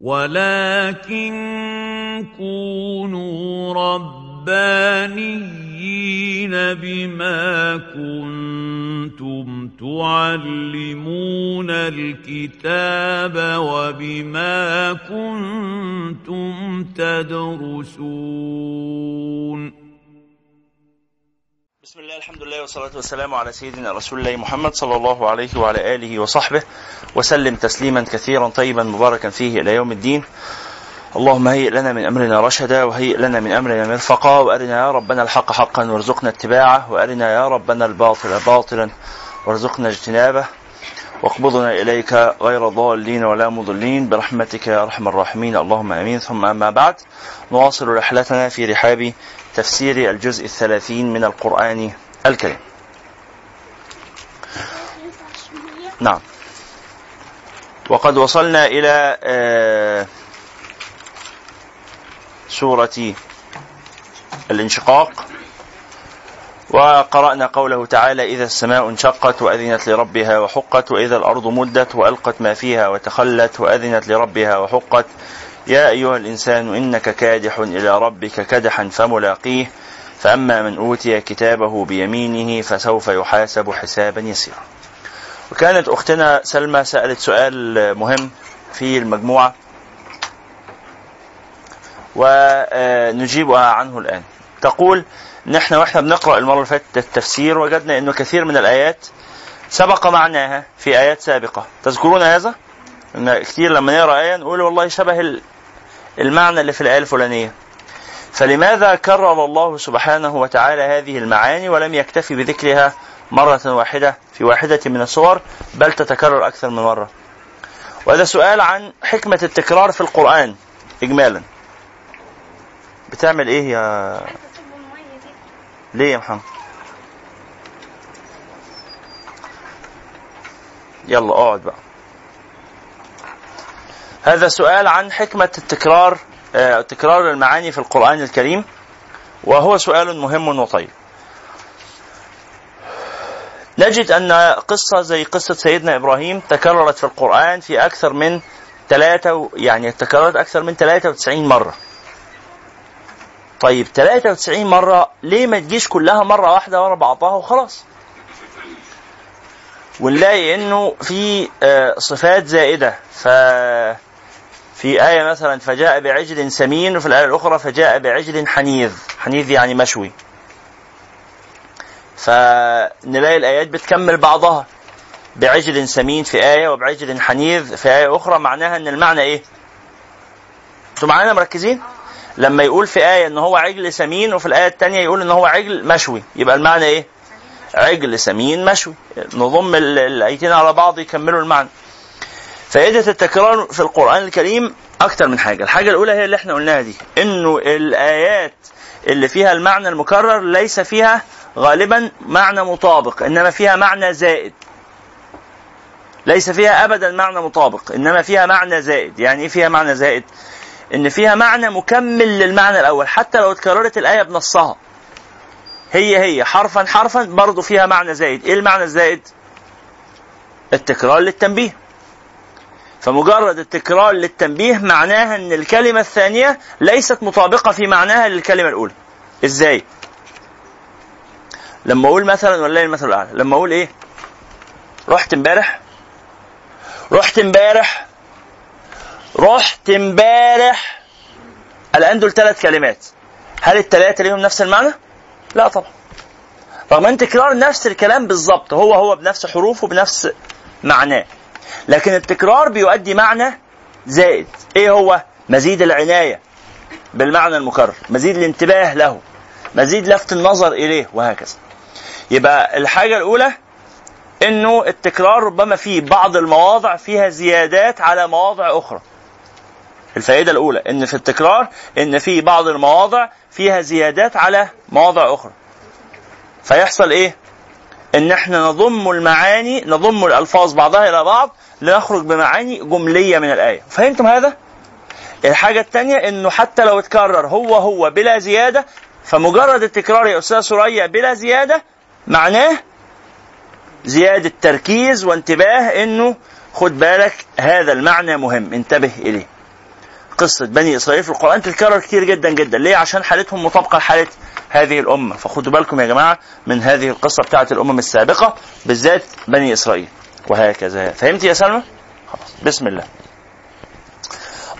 ولكن كونوا ربانيين بما كنتم تعلمون الكتاب وبما كنتم تدرسون بسم الله الحمد لله والصلاة والسلام على سيدنا رسول الله محمد صلى الله عليه وعلى آله وصحبه. وسلم تسليما كثيرا طيبا مباركا فيه إلى يوم الدين. اللهم هيئ لنا من أمرنا رشدا وهيئ لنا من أمرنا مرفقا وأرنا يا ربنا الحق حقا وارزقنا اتباعه وأرنا يا ربنا الباطل باطلا وارزقنا اجتنابه. واقبضنا إليك غير ضالين ولا مضلين. برحمتك يا أرحم الراحمين. اللهم آمين. ثم أما بعد نواصل رحلتنا في رحاب تفسير الجزء الثلاثين من القرآن الكريم. نعم. وقد وصلنا إلى آه، سورة الانشقاق. وقرأنا قوله تعالى إذا السماء انشقت وأذنت لربها وحقت وإذا الأرض مدت وألقت ما فيها وتخلت وأذنت لربها وحقت. يا أيها الإنسان إنك كادح إلى ربك كدحا فملاقيه فأما من أوتي كتابه بيمينه فسوف يحاسب حسابا يسيرا. وكانت أختنا سلمى سألت سؤال مهم في المجموعة ونجيبها عنه الآن. تقول نحن وإحنا بنقرأ المرة اللي فاتت التفسير وجدنا أنه كثير من الآيات سبق معناها في آيات سابقة. تذكرون هذا؟ كثير لما نقرأ آية نقول والله شبه المعنى اللي في الآية الفلانية. فلماذا كرر الله سبحانه وتعالى هذه المعاني ولم يكتفي بذكرها مرة واحدة في واحدة من الصور؟ بل تتكرر أكثر من مرة. وهذا سؤال عن حكمة التكرار في القرآن إجمالا. بتعمل إيه يا ليه يا محمد؟ يلا أقعد بقى. هذا سؤال عن حكمة التكرار آه، تكرار المعاني في القرآن الكريم وهو سؤال مهم وطيب. نجد أن قصة زي قصة سيدنا إبراهيم تكررت في القرآن في أكثر من ثلاثة يعني تكررت أكثر من 93 مرة. طيب 93 مرة ليه ما تجيش كلها مرة واحدة ورا بعضها وخلاص؟ ونلاقي إنه في آه، صفات زائدة. ف في آية مثلا فجاء بعجل سمين وفي الآية الأخرى فجاء بعجل حنيذ حنيذ يعني مشوي فنلاقي الآيات بتكمل بعضها بعجل سمين في آية وبعجل حنيذ في آية أخرى معناها أن المعنى إيه؟ أنتوا معانا مركزين؟ لما يقول في آية أن هو عجل سمين وفي الآية الثانية يقول أن هو عجل مشوي يبقى المعنى إيه؟ عجل سمين مشوي نضم الآيتين على بعض يكملوا المعنى فائدة التكرار في القرآن الكريم أكتر من حاجة. الحاجة الأولى هي اللي إحنا قلناها دي إنه الآيات اللي فيها المعنى المكرر ليس فيها غالبا معنى مطابق إنما فيها معنى زائد. ليس فيها أبدا معنى مطابق إنما فيها معنى زائد. يعني إيه فيها معنى زائد؟ إن فيها معنى مكمل للمعنى الأول حتى لو اتكررت الآية بنصها. هي هي حرفا حرفا برضه فيها معنى زائد. إيه المعنى الزائد؟ التكرار للتنبيه. فمجرد التكرار للتنبيه معناها إن الكلمة الثانية ليست مطابقة في معناها للكلمة الأولى. إزاي؟ لما أقول مثلا ولا المثل الأعلى، لما أقول إيه؟ رحت إمبارح رحت إمبارح رحت إمبارح الآن دول ثلاث كلمات هل الثلاثة ليهم نفس المعنى؟ لا طبعا رغم إن تكرار نفس الكلام بالظبط هو هو بنفس حروفه بنفس معناه لكن التكرار بيؤدي معنى زائد. إيه هو؟ مزيد العناية بالمعنى المكرر. مزيد الانتباه له. مزيد لفت النظر إليه وهكذا. يبقى الحاجة الأولى إنه التكرار ربما في بعض المواضع فيها زيادات على مواضع أخرى. الفائدة الأولى إن في التكرار إن في بعض المواضع فيها زيادات على مواضع أخرى. فيحصل إيه؟ إن إحنا نضم المعاني نضم الألفاظ بعضها إلى بعض لنخرج بمعاني جملية من الآية. فهمتم هذا؟ الحاجة الثانية إنه حتى لو اتكرر هو هو بلا زيادة فمجرد التكرار يا أستاذ سوريا بلا زيادة معناه زيادة تركيز وانتباه إنه خد بالك هذا المعنى مهم. انتبه إليه. قصة بني إسرائيل في القرآن تتكرر كتير جدا جدا. ليه؟ عشان حالتهم مطابقة لحالة هذه الأمة. فخدوا بالكم يا جماعة من هذه القصة بتاعة الأمم السابقة بالذات بني إسرائيل. وهكذا. فهمت يا سلمى؟ خلاص. بسم الله.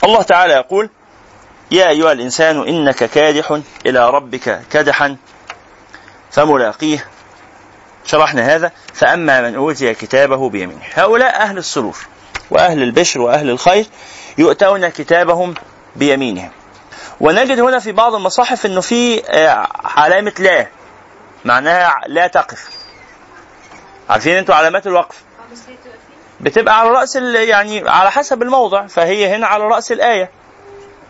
الله تعالى يقول يا أيها الإنسان إنك كادح إلى ربك كدحا فملاقيه. شرحنا هذا. فأما من أوتي كتابه بيمينه. هؤلاء أهل السرور وأهل البشر وأهل الخير يؤتون كتابهم بيمينهم. ونجد هنا في بعض المصاحف أنه في آه، علامة لا. معناها لا تقف. عارفين أنتوا علامات الوقف؟ بتبقى على رأس يعني على حسب الموضع فهي هنا على رأس الآية.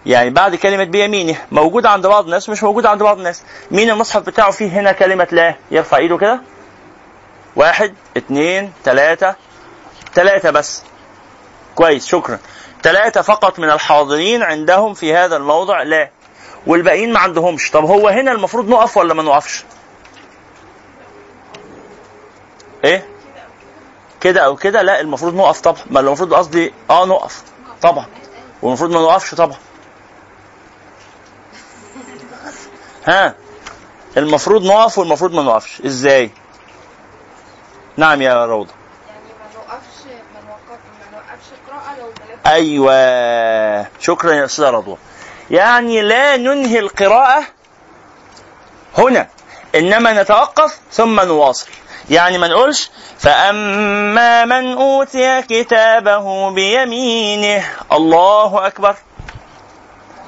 يعني بعد كلمة بيمينه. موجود عند بعض الناس مش موجود عند بعض الناس. مين المصحف بتاعه فيه هنا كلمة لا؟ يرفع إيده كده. واحد اثنين ثلاثة ثلاثة بس. كويس شكرا. ثلاثة فقط من الحاضرين عندهم في هذا الموضع؟ لا. والباقيين ما عندهمش. طب هو هنا المفروض نقف ولا ما نقفش؟ إيه؟ كده أو كده؟ لا المفروض نقف طبعا. ما المفروض قصدي آه نقف. طبعا. والمفروض ما نقفش طبعا. ها؟ المفروض نقف والمفروض ما نقفش. إزاي؟ نعم يا روضة يعني ما نوقفش ما نوقف ما نوقفش أيوه. شكرا يا استاذه رضوى. يعني لا ننهي القراءة هنا إنما نتوقف ثم نواصل. يعني ما نقولش فأما من أوتي كتابه بيمينه الله أكبر.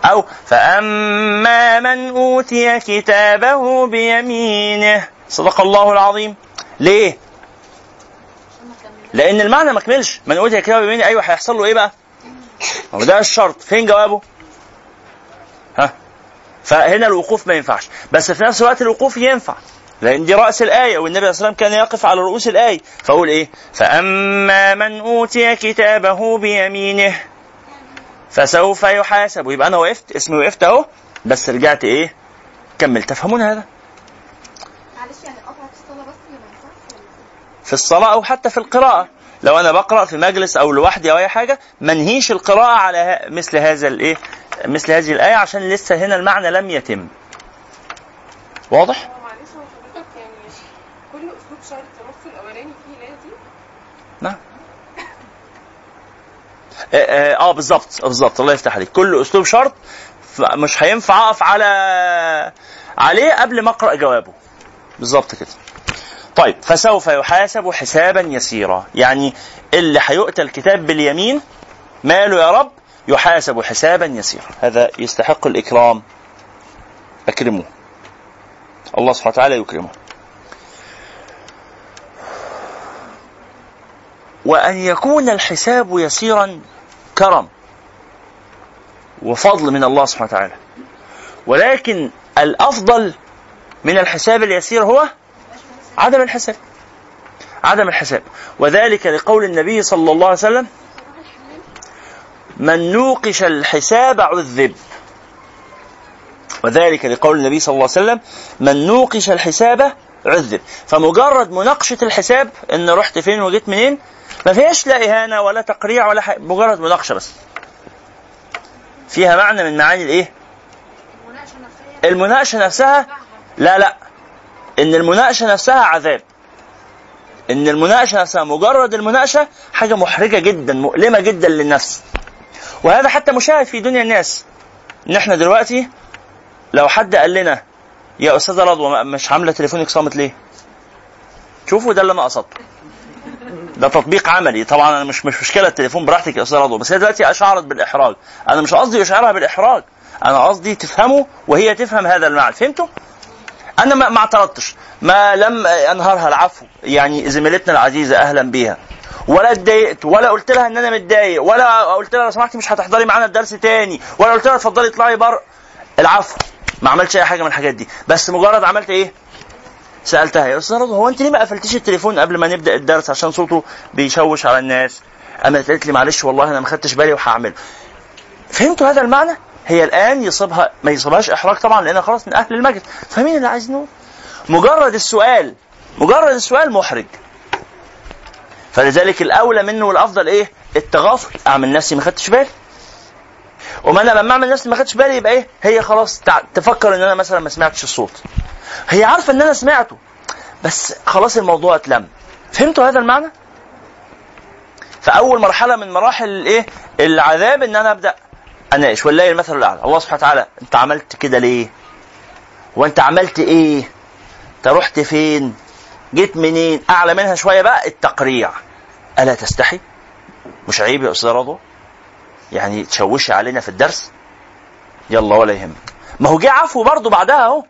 أو فأما من أوتي كتابه بيمينه صدق الله العظيم. ليه؟ لأن المعنى ما كملش. من أوتي كتابه بيمينه أيوه هيحصل له إيه بقى؟ هو ده الشرط فين جوابه؟ ها؟ فهنا الوقوف ما ينفعش. بس في نفس الوقت الوقوف ينفع لأن دي رأس الآية والنبي صلى الله عليه وسلم كان يقف على رؤوس الآية. فأقول إيه؟ فأما من أوتي كتابه بيمينه فسوف يحاسب. يبقى أنا وقفت اسمي وقفت أهو. بس رجعت إيه؟ كمل تفهمون هذا؟ معلش يعني ما في الصلاة أو حتى في القراءة. لو أنا بقرأ في مجلس أو لوحدي أو أي حاجة منهيش القراءة على مثل هذا الإيه مثل هذه الآية عشان لسه هنا المعنى لم يتم. واضح؟ معلش هو حضرتك يعني كل أسلوب الأولاني فيه نعم. آه, آه, آه بالظبط بالظبط الله يفتح عليك. كل أسلوب شرط مش هينفع أقف على عليه قبل ما أقرأ جوابه. بالظبط كده. طيب فسوف يحاسب حسابا يسيرا. يعني اللي هيؤتى الكتاب باليمين ماله يا رب؟ يحاسب حسابا يسيرا. هذا يستحق الإكرام. أكرمه الله سبحانه وتعالى يكرمه. وأن يكون الحساب يسيرا كرم وفضل من الله سبحانه وتعالى. ولكن الأفضل من الحساب اليسير هو عدم الحساب. عدم الحساب. وذلك لقول النبي صلى الله عليه وسلم من نوقش الحساب عذب. وذلك لقول النبي صلى الله عليه وسلم من نوقش الحساب عذب. فمجرد مناقشة الحساب إن رحت فين وجيت منين ما فيهاش لا إهانة ولا تقريع ولا حاجة مجرد مناقشة بس. فيها معنى من معاني الإيه؟ المناقشة نفسها؟ لا لا. إن المناقشة نفسها عذاب. إن المناقشة نفسها مجرد المناقشة حاجة محرجة جدا مؤلمة جدا للنفس. وهذا حتى مشاهد في دنيا الناس. ان إحنا دلوقتي لو حد قال لنا يا أستاذة رضوى مش عاملة تليفونك صامت ليه؟ شوفوا ده اللي أنا قصدته ده تطبيق عملي. طبعا أنا مش مش مشكلة التليفون براحتك يا أستاذة رضوى بس هي دلوقتي أشعرت بالإحراج. أنا مش قصدي أشعرها بالإحراج. أنا قصدي تفهمه وهي تفهم هذا المعنى. فهمتوا؟ أنا ما ما اعترضتش. ما لم انهارها العفو. يعني زميلتنا العزيزة أهلا بيها. ولا اتضايقت ولا قلت لها إن أنا متضايق ولا قلت لها لو سمحتي مش هتحضري معانا الدرس تاني ولا قلت لها اتفضلي اطلعي بره. العفو. ما عملتش أي حاجة من الحاجات دي. بس مجرد عملت إيه؟ سألتها. يا أستاذ رضوى هو أنت ليه ما قفلتيش التليفون قبل ما نبدأ الدرس؟ عشان صوته بيشوش على الناس. قامت قالت لي معلش والله أنا ما خدتش بالي وهعمله. فهمتوا هذا المعنى؟ هي الآن يصيبها ما يصيبهاش إحراج طبعا لانها خلاص من أهل المجلس فاهمين اللي عايزين نقول مجرد السؤال. مجرد السؤال محرج. فلذلك الأولى منه والأفضل إيه؟ التغافل. أعمل نفسي ما خدتش بالي. وما أنا لما أعمل نفسي ما خدتش بالي يبقى إيه؟ هي خلاص تفكر إن أنا مثلا ما سمعتش الصوت. هي عارفة إن أنا سمعته بس خلاص الموضوع اتلم. فهمتوا هذا المعنى؟ فأول مرحلة من مراحل الإيه؟ العذاب إن أنا أبدأ. اناقش ولله المثل الأعلى؟ الله سبحانه وتعالى أنت عملت كده ليه؟ وأنت عملت إيه؟ أنت رحت فين؟ جيت منين؟ أعلى منها شوية بقى التقريع. ألا تستحي؟ مش عيب يا أستاذ رضوى؟ يعني تشوشي علينا في الدرس؟ يلا ولا يهمك. ما هو جه عفو برضه بعدها أهو.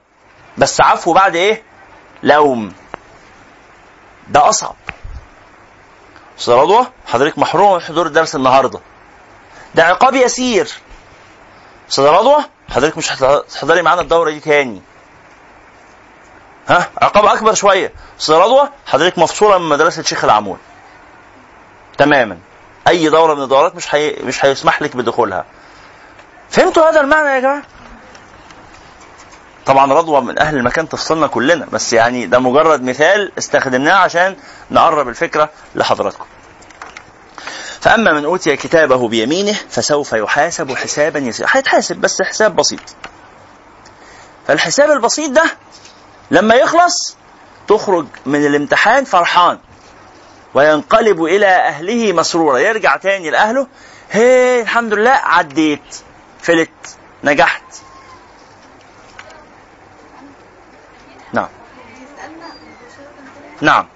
بس عفو بعد إيه؟ لوم. ده أصعب. أستاذ رضوى حضرتك محروم من حضور الدرس النهارده. ده عقاب يسير. أستاذ رضوى حضرتك مش هتحضري معانا الدورة دي تاني. ها؟ عقاب أكبر شوية. أستاذ رضوى حضرتك مفصولة من مدرسة شيخ العمود. تماما. أي دورة من الدورات مش حي... مش هيسمح لك بدخولها. فهمتوا هذا المعنى يا جماعة؟ طبعا رضوى من أهل المكان تفصلنا كلنا بس يعني ده مجرد مثال استخدمناه عشان نقرب الفكرة لحضراتكم. فأما من أوتي كتابه بيمينه فسوف يحاسب حسابا يسيرا هيتحاسب بس حساب بسيط. فالحساب البسيط ده لما يخلص تخرج من الامتحان فرحان وينقلب إلى أهله مسرورا يرجع تاني لأهله هي الحمد لله عديت فلت نجحت. نعم. نعم.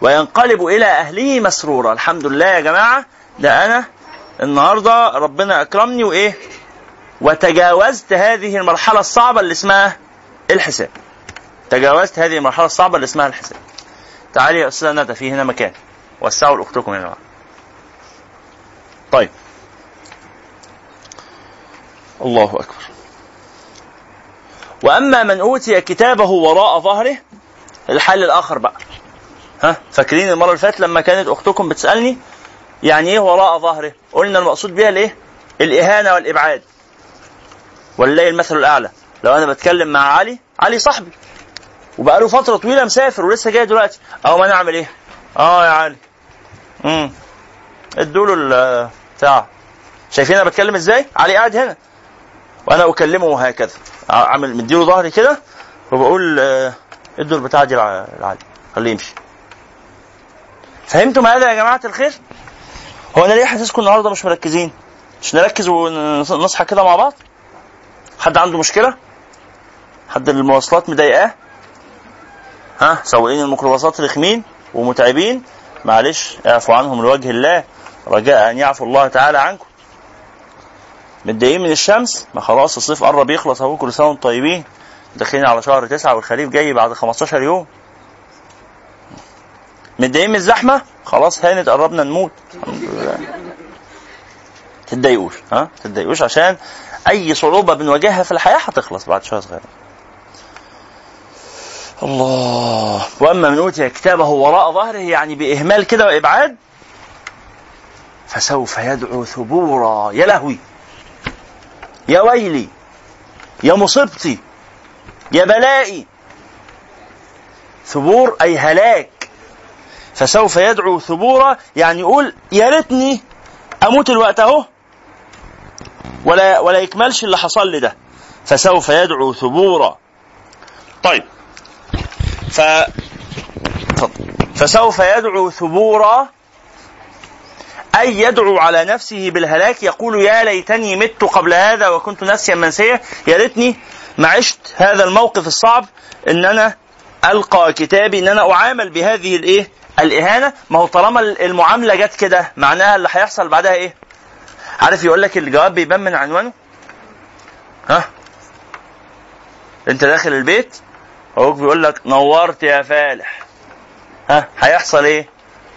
وينقلب إلى أهله مسرورا. الحمد لله يا جماعة. ده أنا النهارده ربنا أكرمني وإيه؟ وتجاوزت هذه المرحلة الصعبة اللي اسمها الحساب. تجاوزت هذه المرحلة الصعبة اللي اسمها الحساب. تعالي يا أستاذة ندى في هنا مكان. وسعوا لأختكم يا جماعة. طيب. الله أكبر. وأما من أوتي كتابه وراء ظهره الحل الآخر بقى. ها فاكرين المرة اللي فاتت لما كانت أختكم بتسألني يعني إيه وراء ظهره؟ قلنا المقصود بها الإيه؟ الإهانة والإبعاد. ولله المثل الأعلى؟ لو أنا بتكلم مع علي علي صاحبي. وبقاله فترة طويلة مسافر ولسه جاي دلوقتي. أهو ما نعمل إيه؟ آه يا علي. امم ادوا له بتاع. شايفين أنا بتكلم إزاي؟ علي قاعد هنا. وأنا أكلمه هكذا عامل مديله ظهري كده وبقول آه، ادوا البتاع دي لع- لعلي. خليه يمشي. فهمتم هذا يا جماعة الخير؟ هو أنا ليه حاسسكم النهارده مش مركزين؟ مش نركز ونصحى كده مع بعض؟ حد عنده مشكلة؟ حد المواصلات مضايقاه؟ ها؟ سواقين الميكروباصات رخمين ومتعبين؟ معلش اعفوا عنهم لوجه الله. رجاء أن يعفو الله تعالى عنكم. متضايقين من الشمس؟ ما خلاص الصيف قرب يخلص أهو كل سنة وأنتم طيبين. داخلين على شهر تسعة والخريف جاي بعد 15 يوم. متضايقين من الزحمة؟ خلاص هانت قربنا نموت. تتضايقوش ها؟ تتضايقوش عشان أي صعوبة بنواجهها في الحياة هتخلص بعد شوية صغيرة. الله. وأما من أوتي كتابه وراء ظهره يعني بإهمال كده وإبعاد فسوف يدعو ثبورا. يا لهوي. يا ويلي. يا مصيبتي. يا بلائي. ثبور أي هلاك. فسوف يدعو ثبورا يعني يقول يا ريتني أموت الوقت أهو ولا ولا يكملش اللي حصل لي ده. فسوف يدعو ثبورا. طيب. ف. فسوف يدعو ثبورا أي يدعو على نفسه بالهلاك يقول يا ليتني مت قبل هذا وكنت ناسيا منسيا يا ريتني ما عشت هذا الموقف الصعب إن أنا ألقى كتابي إن أنا أعامل بهذه الإيه؟ الإهانة؟ ما هو طالما المعاملة جت كده معناها اللي هيحصل بعدها إيه؟ عارف يقول لك الجواب بيبان من عنوانه؟ ها؟ أنت داخل البيت أبوك بيقول لك نورت يا فالح. ها؟ هيحصل إيه؟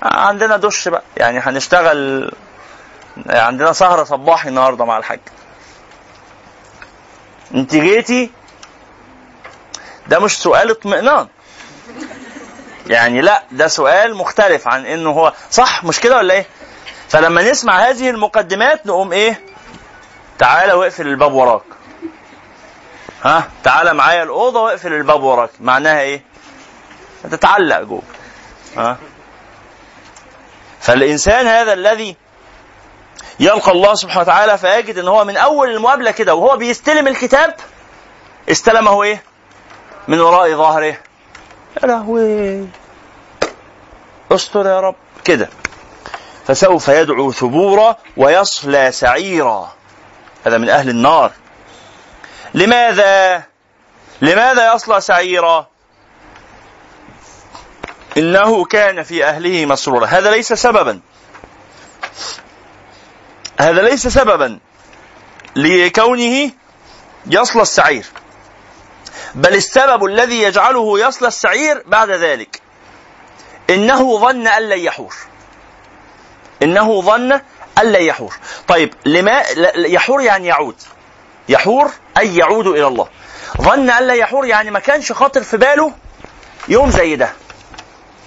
عندنا دش بقى. يعني هنشتغل عندنا سهرة صباحي النهارده مع الحاج. انت جيتي ده مش سؤال اطمئنان. يعني لا ده سؤال مختلف عن إنه هو صح مش كده ولا إيه؟ فلما نسمع هذه المقدمات نقوم إيه؟ تعالى واقفل الباب وراك. ها؟ تعالى معايا الأوضة واقفل الباب وراك. معناها إيه؟ تتعلق جوه. ها؟ فالإنسان هذا الذي يلقى الله سبحانه وتعالى فيجد إن هو من أول المقابلة كده وهو بيستلم الكتاب استلمه إيه؟ من وراء ظهره. يا لهوي استر يا رب. كده. فسوف يدعو ثبورا ويصلى سعيرا. هذا من أهل النار. لماذا؟ لماذا يصلى سعيرا؟ إنه كان في أهله مسرورا. هذا ليس سببا. هذا ليس سببا لكونه يصل السعير. بل السبب الذي يجعله يصل السعير بعد ذلك. إنه ظن أن لن يحور. إنه ظن أن لن يحور. طيب لما يحور يعني يعود. يحور أي يعود إلى الله. ظن أن لن يحور يعني ما كانش خاطر في باله يوم زي ده.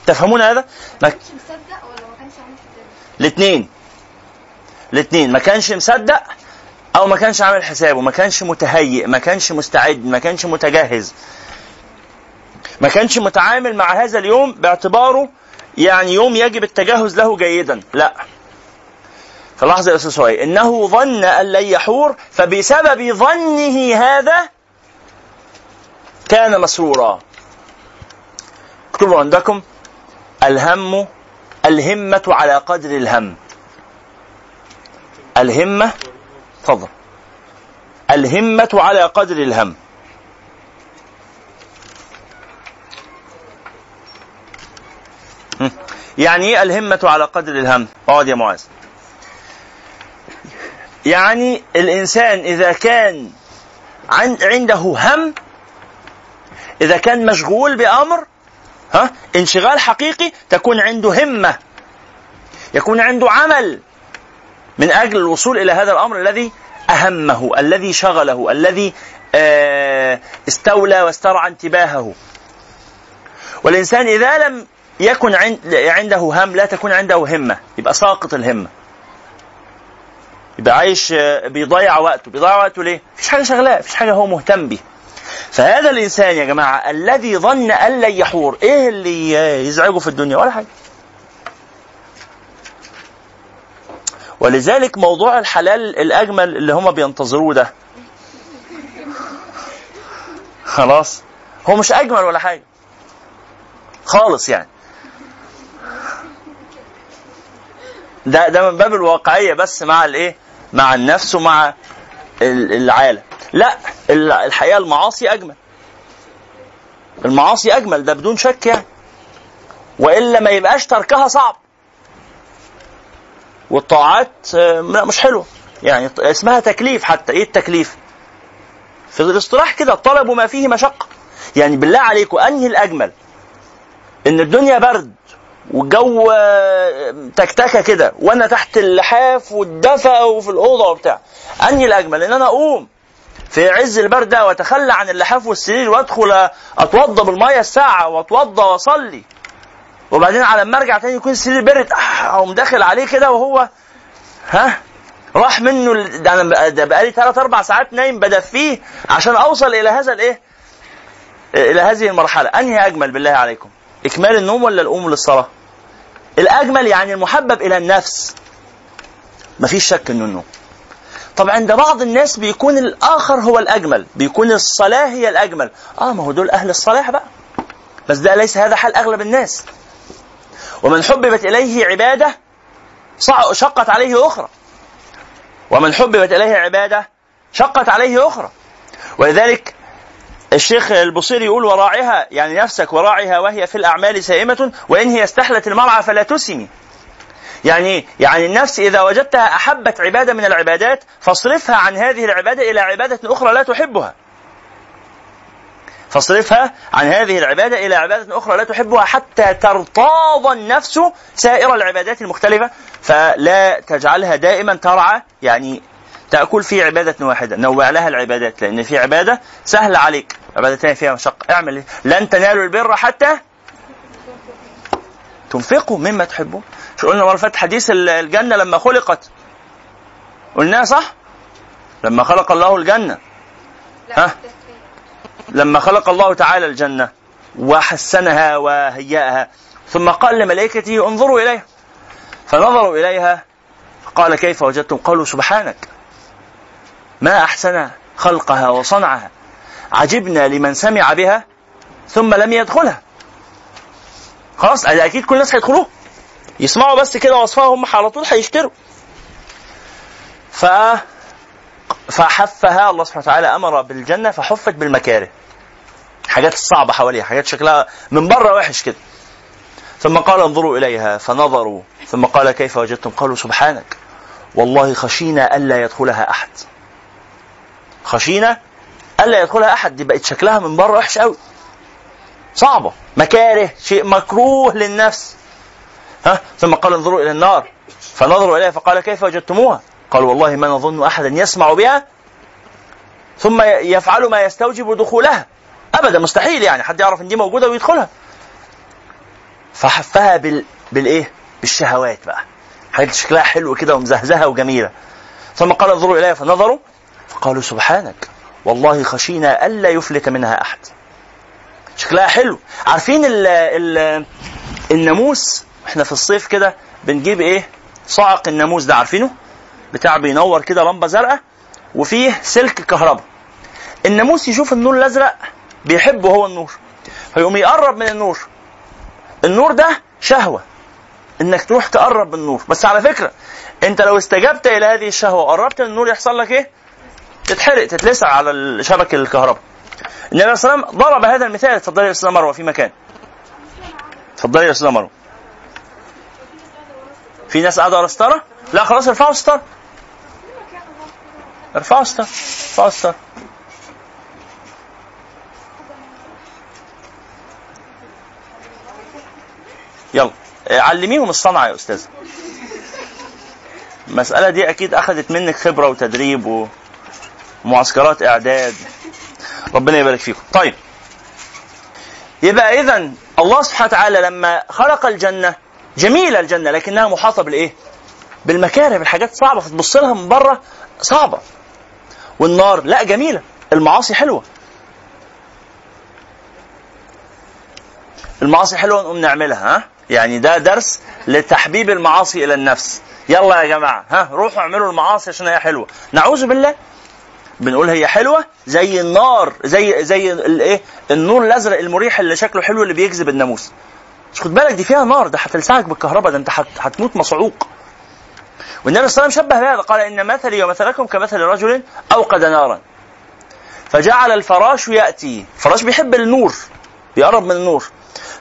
تفهمون هذا؟ ما مش مصدق ولا ما كانش عامل حسابه الاثنين. الاثنين. ما كانش مصدق أو ما كانش عامل حسابه ما كانش متهيئ ما كانش مستعد ما كانش متجهز. ما كانش متعامل مع هذا اليوم باعتباره يعني يوم يجب التجهز له جيدا. لا. فلاحظ يا أستاذ إنه ظن أن لن يحور فبسبب ظنه هذا كان مسرورا. اكتبوا عندكم. الهم الهمة على قدر الهم. الهمة تفضل الهمة على قدر الهم هم. يعني إيه الهمة على قدر الهم؟ اقعد يا معاذ. يعني الإنسان إذا كان عن- عنده هم إذا كان مشغول بأمر ها انشغال حقيقي تكون عنده همة يكون عنده عمل من أجل الوصول إلى هذا الأمر الذي أهمه الذي شغله الذي آه، استولى واسترعى انتباهه. والإنسان إذا لم يكن عند- عنده هم لا تكون عنده همة. يبقى ساقط الهمة. يبقى عايش آه، بيضيع وقته. بيضيع وقته ليه؟ مفيش حاجة شغلاه مفيش حاجة هو مهتم بيه فهذا الإنسان يا جماعة الذي ظن أن لن يحور إيه اللي يزعجه في الدنيا؟ ولا حاجة. ولذلك موضوع الحلال الأجمل اللي هم بينتظروه ده. خلاص؟ هو مش أجمل ولا حاجة. خالص يعني. ده ده من باب الواقعية بس مع الإيه؟ مع النفس ومع ال- العالم. لا ال- الحقيقة المعاصي أجمل. المعاصي أجمل ده بدون شك يعني. وإلا ما يبقاش تركها صعب. والطاعات آه، لا مش حلوة يعني اسمها تكليف حتى. إيه التكليف؟ في الاصطلاح كده طلب ما فيه مشقة. يعني بالله عليكم أنهي الأجمل؟ إن الدنيا برد والجو آه، تكتكة كده وأنا تحت اللحاف والدفى وفي الأوضة وبتاع. أنهي الأجمل؟ إن أنا أقوم في عز البرد ده وأتخلى عن اللحاف والسرير وأدخل أتوضى بالمية الساعة وأتوضى وأصلي. وبعدين على ما ارجع تاني يكون السرير برد آه، أقوم داخل عليه كده وهو ها راح منه ده أنا ده بقالي ثلاث أربع ساعات نايم بدفيه عشان أوصل إلى هذا الإيه؟ إلى هذه المرحلة، أنهي أجمل بالله عليكم؟ إكمال النوم ولا القوم للصلاة؟ الأجمل يعني المحبب إلى النفس. مفيش شك إنه النوم. طب عند بعض الناس بيكون الآخر هو الأجمل، بيكون الصلاة هي الأجمل. آه ما هو دول أهل الصلاح بقى. بس ده ليس هذا حال أغلب الناس. ومن حببت إليه عبادة صع- شقت عليه أخرى. ومن حببت إليه عبادة شقت عليه أخرى. ولذلك الشيخ البصيري يقول وراعها يعني نفسك وراعها وهي في الأعمال سائمة وإن هي استحلت المرعى فلا تسمي. يعني؟ يعني النفس إذا وجدتها أحبت عبادة من العبادات فاصرفها عن هذه العبادة إلى عبادة أخرى لا تحبها. فاصرفها عن هذه العبادة إلى عبادة أخرى لا تحبها حتى ترتاض النفس سائر العبادات المختلفة فلا تجعلها دائما ترعى يعني تأكل في عبادة واحدة نوع لها العبادات لأن في عبادة سهلة عليك عبادة ثانية فيها مشقة اعمل إيه؟ لن تنالوا البر حتى تنفقوا مما تحبون. شو قلنا مرة فاتت حديث الجنة لما خلقت؟ قلناها صح؟ لما خلق الله الجنة. ها؟ لما خلق الله تعالى الجنة وحسنها وهيأها ثم قال لملائكته انظروا إليها فنظروا إليها قال كيف وجدتم؟ قالوا سبحانك ما أحسن خلقها وصنعها. عجبنا لمن سمع بها ثم لم يدخلها. خلاص أكيد كل الناس هيدخلوها يسمعوا بس كده وصفها هم على طول هيشتروا. ف فحفها الله سبحانه وتعالى أمر بالجنة فحفت بالمكاره. حاجات الصعبه حواليها حاجات شكلها من بره وحش كده. ثم قال انظروا إليها فنظروا ثم قال كيف وجدتم؟ قالوا سبحانك. والله خشينا ألا يدخلها أحد. خشينا ألا يدخلها أحد دي بقت شكلها من بره وحش قوي صعبة. مكاره شيء مكروه للنفس. ها؟ ثم قال انظروا إلى النار فنظروا إليها فقال كيف وجدتموها؟ قال والله ما نظن أحدا يسمع بها ثم يفعل ما يستوجب دخولها. أبدا مستحيل يعني حد يعرف إن دي موجودة ويدخلها. فحفها بال بالإيه؟ بالشهوات بقى. حاجات شكلها حلو كده ومزهزهة وجميلة. ثم قال انظروا إليها فنظروا فقالوا سبحانك والله خشينا ألا يفلت منها أحد. شكلها حلو. عارفين ال ال الناموس؟ إحنا في الصيف كده بنجيب إيه؟ صاعق الناموس ده عارفينه؟ بتاع بينور كده لمبة زرقاء وفيه سلك كهرباء. الناموس يشوف النور الأزرق بيحبه هو النور. فيقوم يقرب من النور. النور ده شهوة. إنك تروح تقرب من النور. بس على فكرة أنت لو استجبت إلى هذه الشهوة وقربت من النور يحصل لك إيه؟ تتحرق تتلسع على شبك الكهرباء. النبي عليه وسلم ضرب هذا المثال. اتفضلي يا أستاذ مروة في مكان. اتفضلي يا أستاذ مروة. في ناس قاعدة ورا ستاره لا خلاص ارفعوا ستاره ارفعوا ستاره ارفعوا ستاره يلا علميهم الصنعة يا أستاذ. المسألة دي أكيد أخذت منك خبرة وتدريب ومعسكرات إعداد. ربنا يبارك فيكم. طيب. يبقى اذا الله سبحانه وتعالى لما خلق الجنة جميلة الجنة لكنها محاطة بالإيه؟ بالمكاره بالحاجات صعبة فتبص لها من بره صعبة. والنار لا جميلة. المعاصي حلوة. المعاصي حلوة نقوم نعملها ها؟ يعني ده درس لتحبيب المعاصي إلى النفس. يلا يا جماعة ها؟ روحوا اعملوا المعاصي عشان هي حلوة. نعوذ بالله. بنقول هي حلوة زي النار زي زي الايه النور الأزرق المريح اللي شكله حلو اللي بيجذب الناموس. خد بالك دي فيها نار ده هتلسعك بالكهرباء ده أنت هتموت مصعوق والنبي صلى الله عليه وسلم شبه بهذا قال إن مثلي ومثلكم كمثل رجل أوقد نارا. فجعل الفراش يأتي. الفراش بيحب النور بيقرب من النور.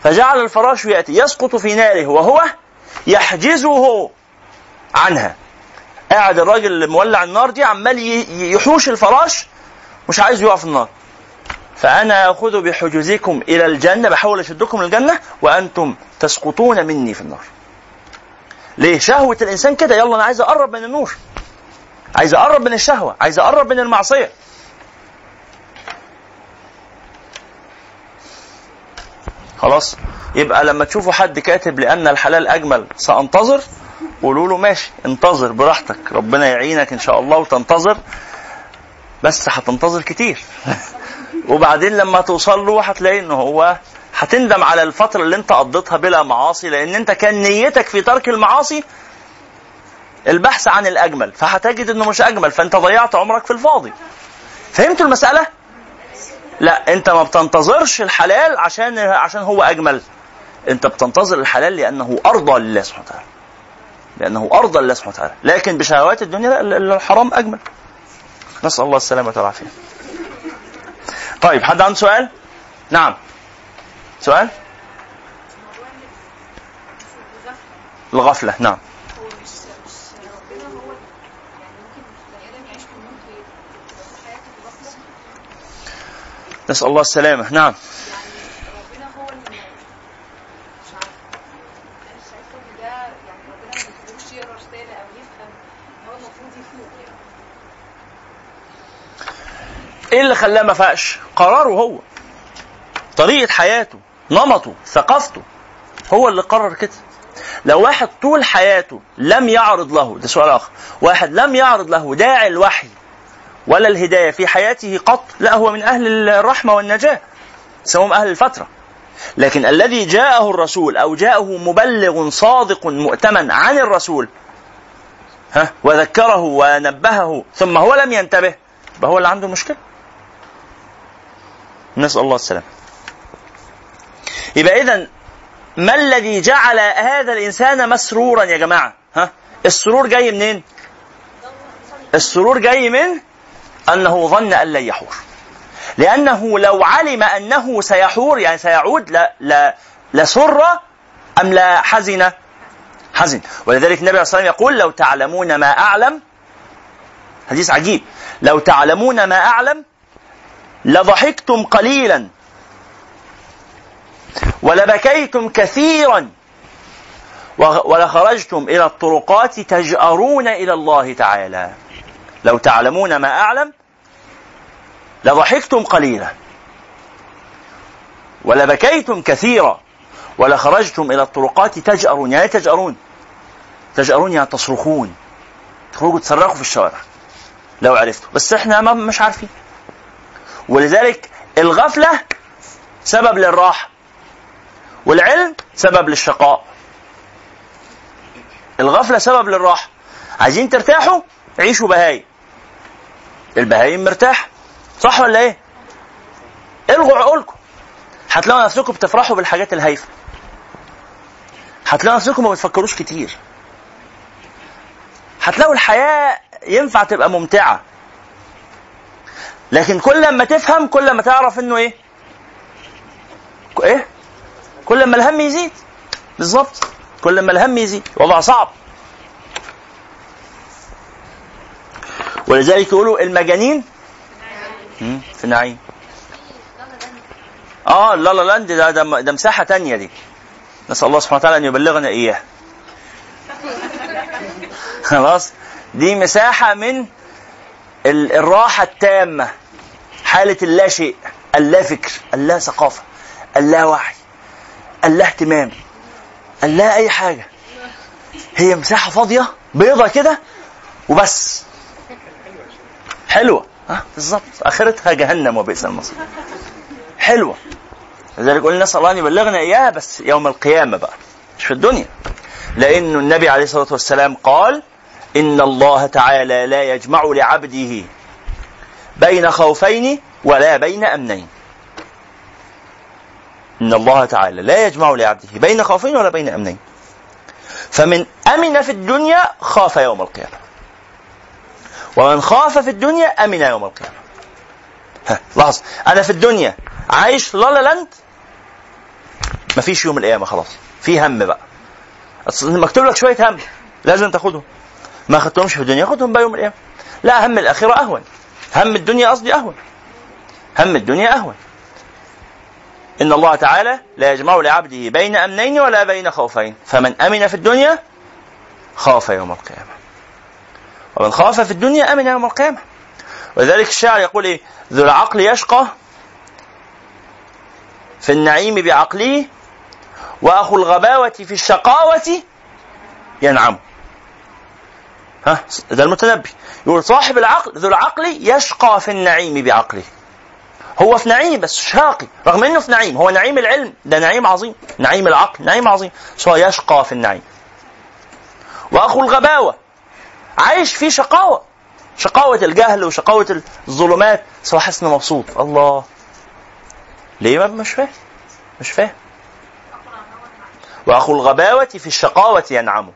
فجعل الفراش يأتي يسقط في ناره وهو يحجزه عنها. قاعد الراجل اللي مولع النار دي عمال يحوش الفراش مش عايز يقع في النار. فأنا أخذ بحجوزكم إلى الجنة بحاول أشدكم للجنة وأنتم تسقطون مني في النار. ليه؟ شهوة الإنسان كده. يلا أنا عايز أقرب من النور. عايز أقرب من الشهوة. عايز أقرب من المعصية. خلاص؟ يبقى لما تشوفوا حد كاتب لأن الحلال أجمل سأنتظر. قولوا له ماشي انتظر براحتك. ربنا يعينك إن شاء الله وتنتظر. بس هتنتظر كتير. وبعدين لما توصل له هتلاقي إن هو هتندم على الفترة اللي انت قضيتها بلا معاصي لأن انت كان نيتك في ترك المعاصي البحث عن الأجمل. فهتجد إنه مش أجمل فأنت ضيعت عمرك في الفاضي. فهمتوا المسألة؟ لا انت ما بتنتظرش الحلال عشان عشان هو أجمل. انت بتنتظر الحلال لأنه أرضى لله سبحانه وتعالى. لأنه أرضى لله سبحانه وتعالى. لكن بشهوات الدنيا الحرام أجمل. نسأل الله السلامة والعافية. طيب حد عنده سؤال؟ نعم. سؤال؟ الغفلة نعم نسأل الله السلامة نعم إيه اللي خلاه ما فاقش؟ قراره هو طريقة حياته نمطه ثقافته. هو اللي قرر كده. لو واحد طول حياته لم يعرض له ده سؤال آخر. واحد لم يعرض له داعي الوحي ولا الهداية في حياته قط لا هو من أهل الرحمة والنجاة. سواهم أهل الفترة. لكن الذي جاءه الرسول أو جاءه مبلغ صادق مؤتمن عن الرسول ها وذكره ونبهه ثم هو لم ينتبه يبقى هو اللي عنده مشكلة. نسأل الله السلامة. يبقى اذا ما الذي جعل هذا الإنسان مسرورا يا جماعة؟ ها؟ السرور جاي منين؟ السرور جاي من أنه ظن أن لن يحور. لأنه لو علم أنه سيحور يعني سيعود لا لا لسر أم لا حزن؟ حزن. ولذلك النبي عليه وسلم يقول لو تعلمون ما أعلم حديث عجيب. لو تعلمون ما أعلم لضحكتم قليلا. ولبكيتم كثيرا. ولخرجتم إلى الطرقات تجأرون إلى الله تعالى. لو تعلمون ما أعلم لضحكتم قليلا. ولبكيتم كثيرا. ولخرجتم إلى الطرقات تجأرون. يعني تجأرون؟ تجأرون يعني تصرخون. تخرجوا تصرخوا في الشوارع. لو عرفتوا. بس إحنا ما مش عارفين. ولذلك الغفلة سبب للراحة. والعلم سبب للشقاء. الغفلة سبب للراحة. عايزين ترتاحوا؟ عيشوا بهايم البهايم مرتاح. صح ولا إيه؟ الغوا عقولكم. هتلاقوا نفسكم بتفرحوا بالحاجات الهايفة. هتلاقوا نفسكم ما بتفكروش كتير. هتلاقوا الحياة ينفع تبقى ممتعة. لكن كل ما تفهم كل ما تعرف إنه إيه؟ إيه؟ كل ما الهم يزيد. بالظبط كل ما الهم يزيد. وضع صعب. ولذلك يقولوا المجانين في نعيم آه لا لا لاند ده, ده, ده مساحة تانية دي. نسأل الله سبحانه وتعالى أن يبلغنا إياه خلاص؟ دي مساحة من الراحة التامة. حالة اللا شيء اللا فكر اللا ثقافة اللا وعي اللا اهتمام. اللا أي حاجة. هي مساحة فاضية بيضة كده وبس. حلوة. ها؟ بالظبط. آخرتها جهنم وبئس المصير. حلوة. لذلك قلنا نسال الله ان يبلغنا إياها بس يوم القيامة بقى. مش في الدنيا. لأن النبي عليه الصلاة والسلام قال إن الله تعالى لا يجمع لعبده بين خوفين ولا بين أمنين. إن الله تعالى لا يجمع لعبده بين خوفين ولا بين أمنين. فمن أمن في الدنيا خاف يوم القيامة. ومن خاف في الدنيا أمن يوم القيامة. ها لاحظ أنا في الدنيا عايش لا لا لاند مفيش يوم القيامة خلاص. في هم بقى. مكتوب لك شوية هم لازم تاخدهم. ما اخدتهمش في الدنيا خدهم بقى يوم القيامة. لا هم الاخره أهون. هم الدنيا قصدي أهون. هم الدنيا أهون. إن الله تعالى لا يجمع لعبده بين أمنين ولا بين خوفين. فمن أمن في الدنيا خاف يوم القيامة. ومن خاف في الدنيا أمن يوم القيامة. ولذلك الشاعر يقول إيه؟ ذو العقل يشقى في النعيم بعقله وأخو الغباوة في الشقاوة ينعم. ها؟ ده المتنبي. يقول صاحب العقل ذو العقل يشقى في النعيم بعقله. هو في نعيم بس شاقي رغم إنه في نعيم هو نعيم العلم. ده نعيم عظيم. نعيم العقل نعيم عظيم. بس هو يشقى في النعيم. وأخو الغباوة. عايش في شقاوة. شقاوة الجهل وشقاوة الظلمات. بس هو حاسس مبسوط. الله. ليه ما مش فاهم. مش فاهم. وأخو الغباوة في الشقاوة ينعم.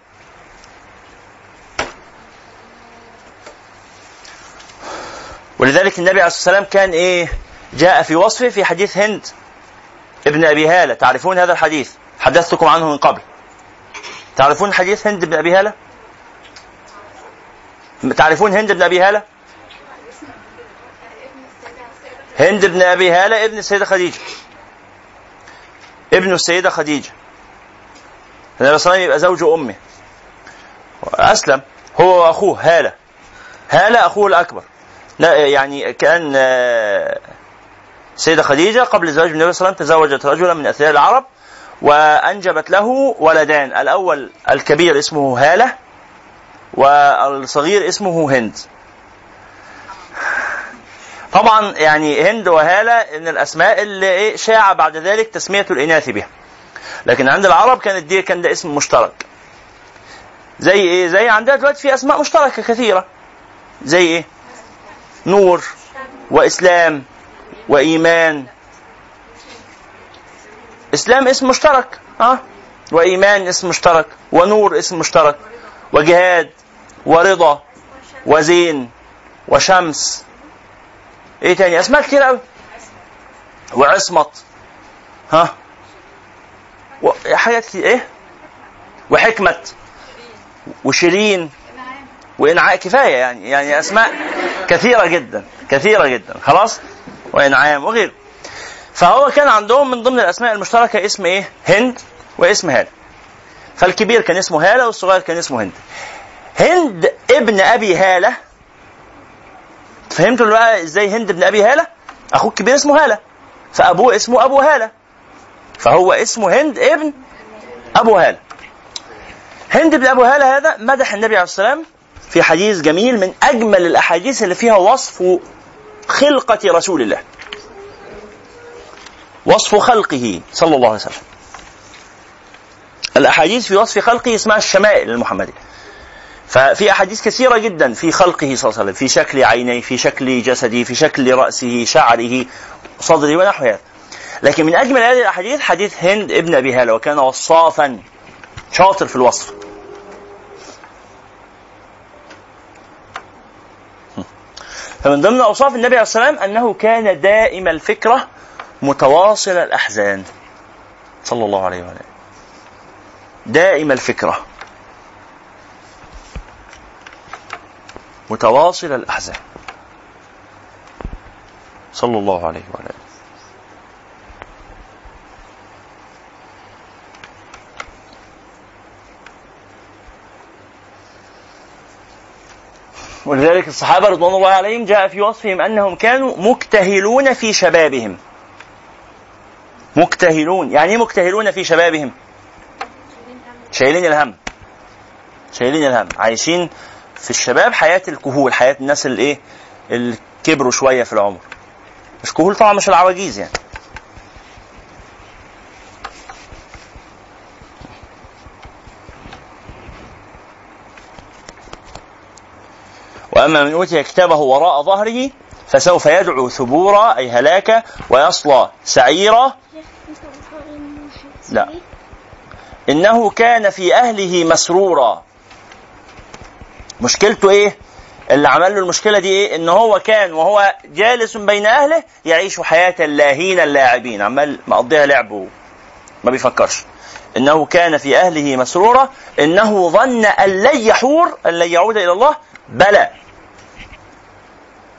ولذلك النبي عليه الصلاة والسلام كان إيه؟ جاء في وصفه في حديث هند ابن أبي هالة. تعرفون هذا الحديث؟ حدثتكم عنه من قبل. تعرفون حديث هند بن أبي هالة؟ تعرفون هند بن أبي هالة؟ هند بن أبي هالة ابن السيدة خديجة. ابن السيدة خديجة. النبي صلى الله عليه وسلم يبقى زوج امه أسلم. هو وأخوه هالة. هالة أخوه الأكبر. لا يعني كأن السيده خديجة قبل زواج النبي صلى الله عليه وسلم تزوجت رجلا من أثرياء العرب وأنجبت له ولدان. الأول الكبير اسمه هالة والصغير اسمه هند. طبعا يعني هند وهالة من الأسماء اللي شاع بعد ذلك تسمية الإناث بها. لكن عند العرب كانت دي كان ده اسم مشترك. زي إيه؟ زي عندنا دلوقتي في أسماء مشتركة كثيرة. زي إيه؟ نور وإسلام. وإيمان. إسلام اسم مشترك آه وإيمان اسم مشترك ونور اسم مشترك وجهاد ورضا وزين وشمس. إيه تاني؟ أسماء كتير قوي وعصمت ها. حاجات كتير. إيه؟ وحكمة وشيرين. وإنعاء كفاية يعني يعني أسماء كثيرة جدا كثيرة جدا. خلاص؟ وإنعام وغيره. فهو كان عندهم من ضمن الأسماء المشتركة اسم إيه؟ هند واسم هالة فالكبير كان اسمه هالة والصغير كان اسمه هند. هند ابن أبي هالة. فهمتوا بقى إزاي هند ابن أبي هالة؟ اخوه الكبير اسمه هالة. فأبوه اسمه أبو هالة. فهو اسمه هند ابن أبو هالة. هند بن أبو هالة هذا مدح النبي عليه الصلاة والسلام في حديث جميل من أجمل الأحاديث اللي فيها وصف خلقة رسول الله. وصف خلقه صلى الله عليه وسلم. الأحاديث في وصف خلقه اسمها الشمائل المحمدية. ففي أحاديث كثيرة جدا في خلقه صلى الله عليه وسلم. في شكل عينيه في شكل جسده في شكل رأسه شعره صدره ونحو هذا. لكن من أجمل هذه الأحاديث حديث هند ابن أبي هاله وكان وصافا شاطر في الوصف. فمن ضمن أوصاف النبي عليه الصلاه والسلام أنه كان دائم الفكرة متواصل الأحزان. صلى الله عليه وسلم دائم الفكرة. متواصل الأحزان. صلى الله عليه وعلى ولذلك الصحابة رضوان الله عليهم جاء في وصفهم أنهم كانوا مكتهلون في شبابهم. مكتهلون. يعني إيه مكتهلون في شبابهم؟ شايلين الهم. شايلين الهم. عايشين في الشباب حياة الكهول حياة الناس اللي إيه؟ اللي كبروا شوية في العمر. مش كهول طبعا مش العواجيز يعني. واما من أوتي كتابه وراء ظهره فسوف يدعو ثبورا أي هلاكا ويصلى سعيرا. لا. إنه كان في أهله مسرورا. مشكلته إيه؟ اللي عمل له المشكلة دي إيه؟ إن هو كان وهو جالس بين أهله يعيش حياة اللاهين اللاعبين. عمال مقضيها لعب ما بيفكرش. إنه كان في أهله مسرورا. إنه ظن أن لن يحور أن لن يعود إلى الله. بلى.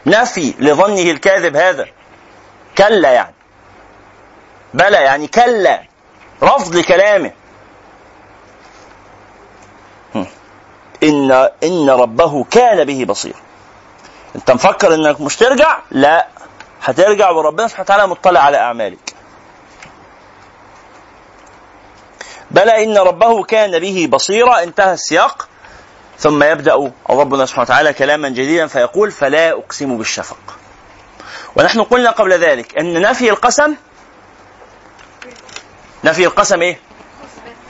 نفي لظنه الكاذب هذا. كلا يعني. بلى يعني كلا. رفض لكلامه. إن إن ربه كان به بصير أنت مفكر إنك مش ترجع؟ لا. هترجع وربنا سبحانه وتعالى مطلع على أعمالك. بلى إن ربه كان به بصيرا. انتهى السياق. ثم يبدأ ربنا سبحانه وتعالى كلاما جديدا فيقول فلا أقسم بالشفق. ونحن قلنا قبل ذلك أن نفي القسم نفي القسم إيه؟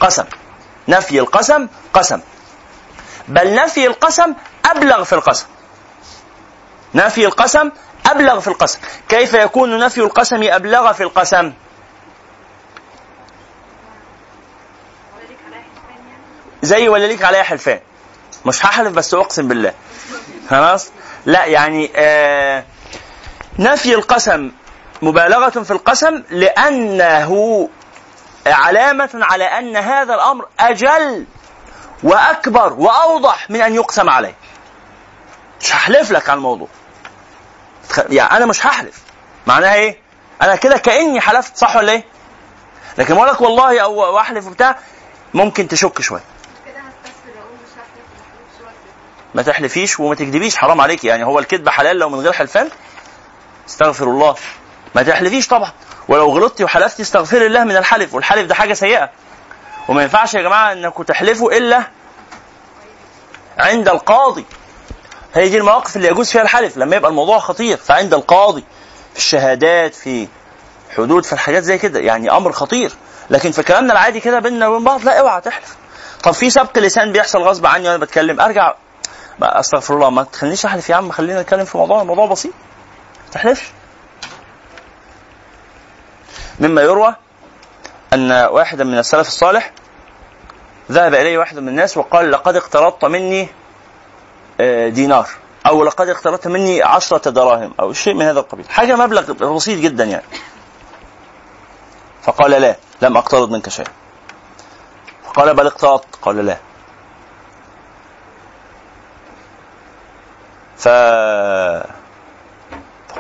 قسم. نفي القسم قسم. بل نفي القسم أبلغ في القسم. نفي القسم أبلغ في القسم. كيف يكون نفي القسم أبلغ في القسم؟ زي ولا ليك عليا حلفان مش هحلف بس أقسم بالله. خلاص؟ لا يعني آه نفي القسم مبالغة في القسم لأنه علامة على أن هذا الأمر أجل وأكبر وأوضح من أن يقسم عليه. مش هحلف لك على الموضوع. يعني أنا مش هحلف. معناها إيه؟ أنا كده كأني حلفت صح ولا إيه؟ لكن أقول لك والله أو أحلف وبتاع ممكن تشك شوية. ما تحلفيش وما تكذبيش حرام عليك يعني. هو الكذب حلال لو من غير حلفان؟ استغفر الله. ما تحلفيش طبعا. ولو غلطتي وحلفتي استغفر الله من الحلف. والحلف ده حاجة سيئة. وما ينفعش يا جماعة إنكم تحلفوا إلا عند القاضي. هي دي المواقف اللي يجوز فيها الحلف. لما يبقى الموضوع خطير فعند القاضي في الشهادات في حدود في الحاجات زي كده. يعني أمر خطير. لكن في كلامنا العادي كده بيننا وبين بعض لا اوعى تحلف. طب في سبق لسان بيحصل غصب عني وأنا بتكلم؟ أرجع أستغفر الله ما تخلينيش أحلف يا عم خلينا نتكلم في موضوع الموضوع بسيط. ما تحلفش. مما يروى أن واحدا من السلف الصالح ذهب إليه واحد من الناس وقال لقد اقترضت مني آه، دينار أو لقد اقترضت مني عشرة دراهم أو شيء من هذا القبيل. حاجة مبلغ بسيط جدا يعني. فقال لا لم أقترض منك شيئا. قال بل اقترضت قال لا. ف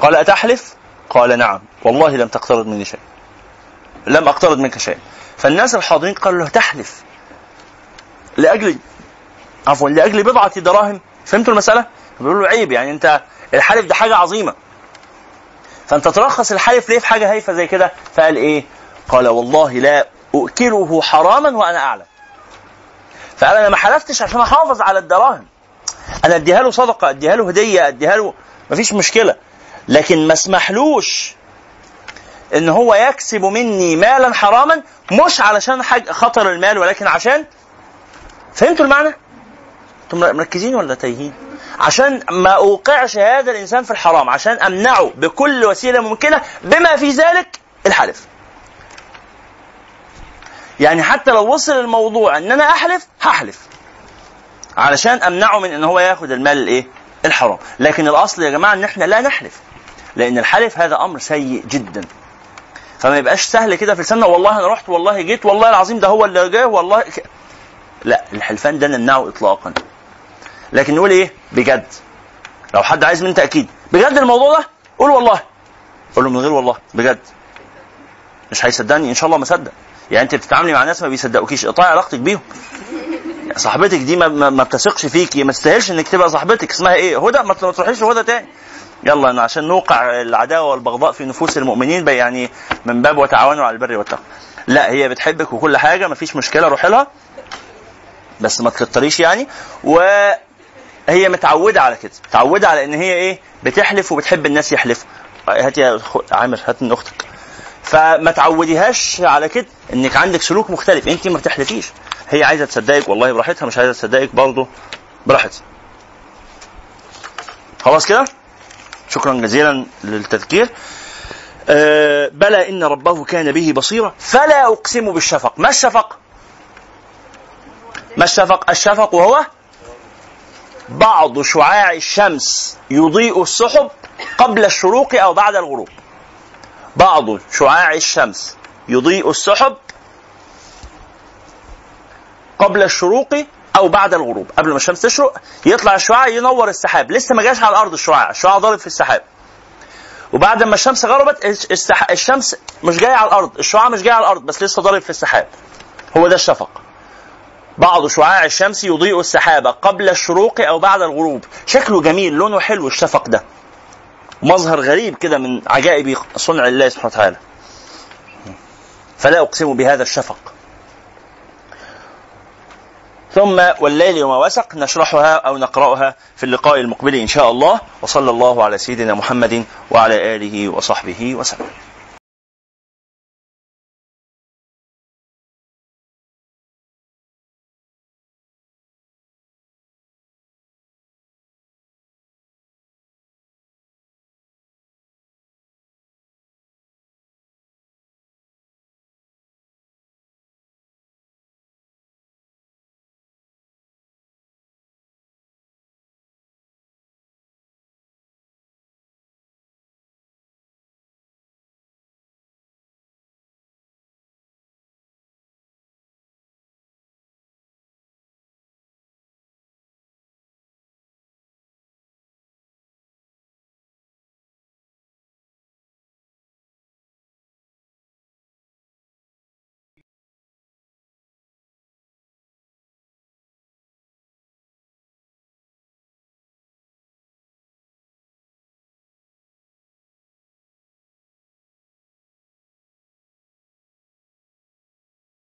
قال أتحلف؟ قال نعم والله لم تقترض مني شيء لم أقترض منك شيء فالناس الحاضرين قالوا له تحلف لأجل عفوا لأجل بضعة دراهم فهمتوا المسألة؟ بيقولوا له عيب يعني أنت الحلف ده حاجة عظيمة فأنت ترخص الحلف ليه في حاجة هايفة زي كده؟ فقال إيه؟ قال والله لا أؤكله حراما وأنا أعلم فقال أنا ما حلفتش عشان أحافظ على الدراهم أنا أديها له صدقة أديها له هدية أديها له مفيش مشكلة لكن ما اسمحلوش إن هو يكسب مني مالا حراما مش علشان حاجة خطر المال ولكن عشان فهمتوا المعنى؟ أنتم مركزين ولا تايهين؟ عشان ما اوقعش هذا الإنسان في الحرام عشان أمنعه بكل وسيلة ممكنة بما في ذلك الحلف. يعني حتى لو وصل الموضوع إن أنا أحلف هحلف علشان أمنعه من إن هو ياخد المال الإيه؟ الحرام، لكن الأصل يا جماعة إن إحنا لا نحلف. لأن الحلف هذا أمر سيء جدا. فما يبقاش سهل كده في لساننا والله أنا رحت والله جيت والله العظيم ده هو اللي جه والله ك... لا الحلفان ده نمنعه اطلاقا. لكن نقول إيه؟ بجد. لو حد عايز مني تأكيد، بجد الموضوع ده؟ قول والله. قول له من غير والله بجد. مش هيصدقني إن شاء الله ما صدق. يعني أنت بتتعاملي مع ناس ما بيصدقوكيش اقطعي علاقتك بيهم. صاحبتك دي ما, ما, ما بتثقش فيكي ما تستاهلش إنك تبقى صاحبتك. اسمها إيه؟ هدى ما تروحيش لهدى تاني. يلا عشان نوقع العداوة والبغضاء في نفوس المؤمنين يعني من باب وتعاونوا على البر والتقوى. لا هي بتحبك وكل حاجة مفيش مشكلة روحي لها. بس ما تكتريش يعني. وهي متعودة على كده. متعودة على إن هي إيه؟ بتحلف وبتحب الناس يحلفوا. هات يا عامر هات من أختك. فما تعوديهاش على كده إنك عندك سلوك مختلف. انت ما بتحلفيش. هي عايزة تصدقك والله براحتها مش عايزة تصدقك برضه براحتها. خلاص كده؟ شكرا جزيلا للتذكير. أه بلى إن ربه كان به بصيرا. فلا أقسم بالشفق. ما الشفق؟ ما الشفق؟ الشفق وهو بعض شعاع الشمس يضيء السحب قبل الشروق أو بعد الغروب. بعض شعاع الشمس يضيء السحب قبل الشروق أو بعد الغروب. قبل ما الشمس تشرق يطلع الشعاع ينور السحاب. لسه ما جاش على الأرض الشعاع. الشعاع ضارب في السحاب. وبعد ما الشمس غربت الشمس مش جاية على الأرض. الشعاع مش جاي على الأرض بس لسه ضارب في السحاب. هو ده الشفق. بعض شعاع الشمس يضيء السحاب قبل الشروق أو بعد الغروب. شكله جميل لونه حلو الشفق ده. مظهر غريب كده من عجائب صنع الله سبحانه وتعالى. فلا أقسم بهذا الشفق. ثم والليل وما وسق نشرحها أو نقرأها في اللقاء المقبل إن شاء الله. وصلى الله على سيدنا محمد وعلى آله وصحبه وسلم.